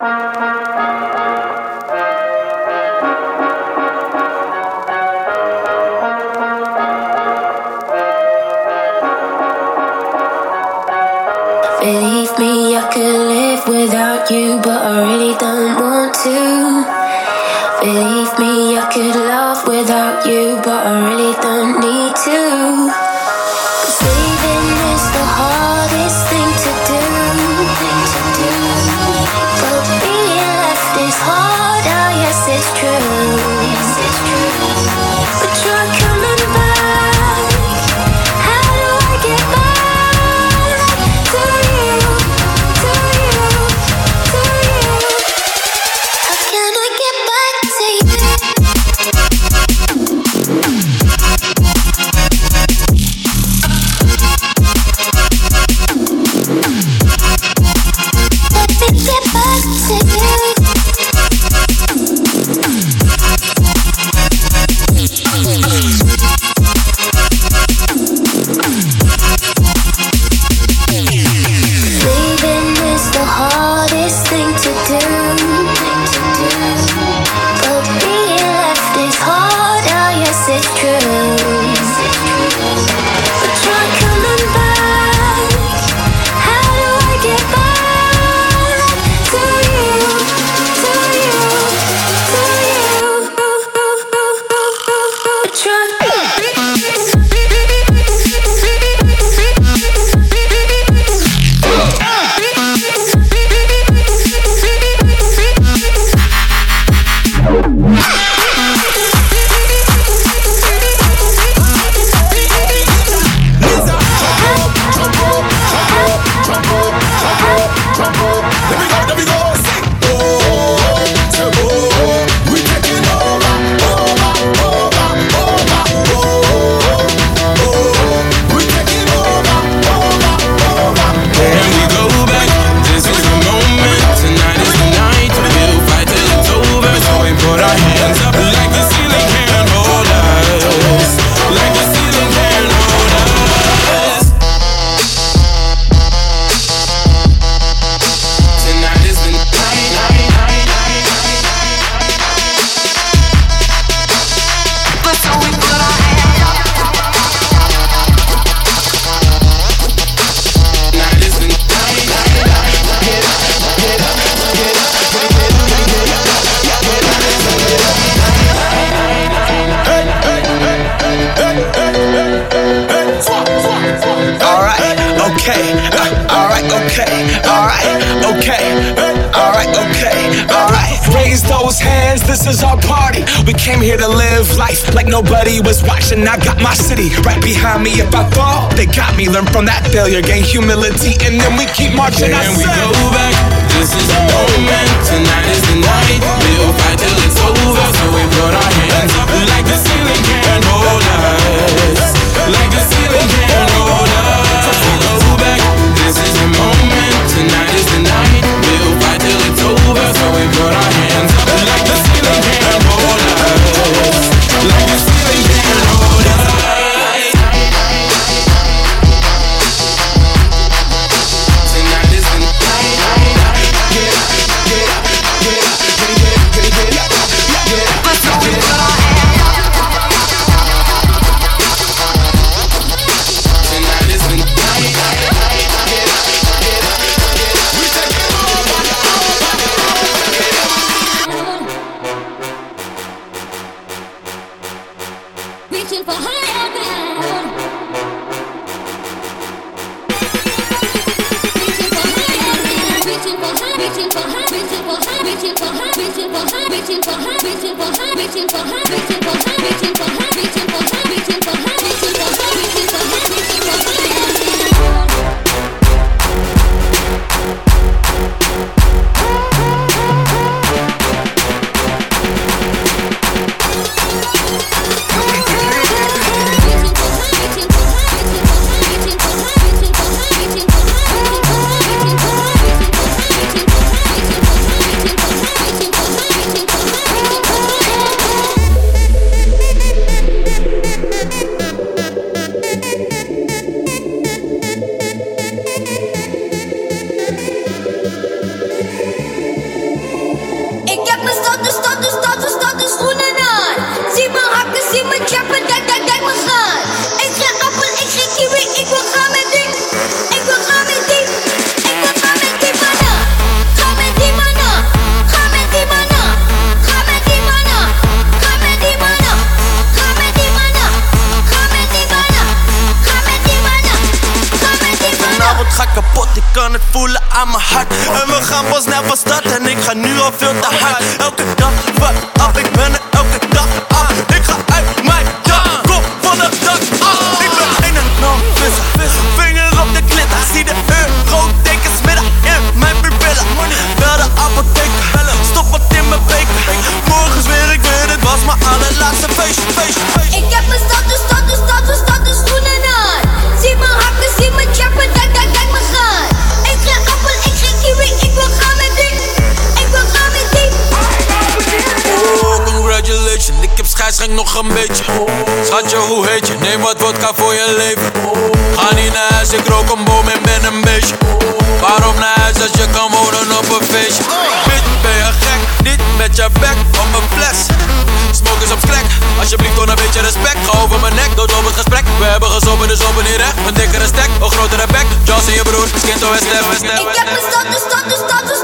Believe me, I could live without you, but I really don't want to. Believe me, I could love without you, but I really don't. okay, uh, alright, okay, alright, okay, uh, alright, okay, alright. Raise those hands, this is our party. We came here to live life like nobody was watching. I got my city right behind me. If I fall, they got me. Learn from that failure, gain humility, and then we keep marching. Can we go back? This is the moment. Tonight is the night. We'll fight till reaching for high, reaching for high, reaching for high, reaching for high, reaching for high, En we gaan pas naar van stad en ik ga nu al veel te hard. Elke dag wat af, ik ben heb scheidsrecht nog een beetje. Schatje, hoe heet je? Neem wat vodka voor je leven. Ga niet naar huis, ik rook een boom en ben een beestje. Waarom naar huis als je kan wonen op een feestje? Bitch, ben je gek? Niet met je bek op mijn fles. Smoke is op crack, alsjeblieft toon een beetje respect. Ga over mijn nek, dood op het gesprek. We hebben gezopen, dus open niet recht. Een dikkere stek, een grotere bek. Joss en je broer, en Stef en Stef. Ik heb status, status,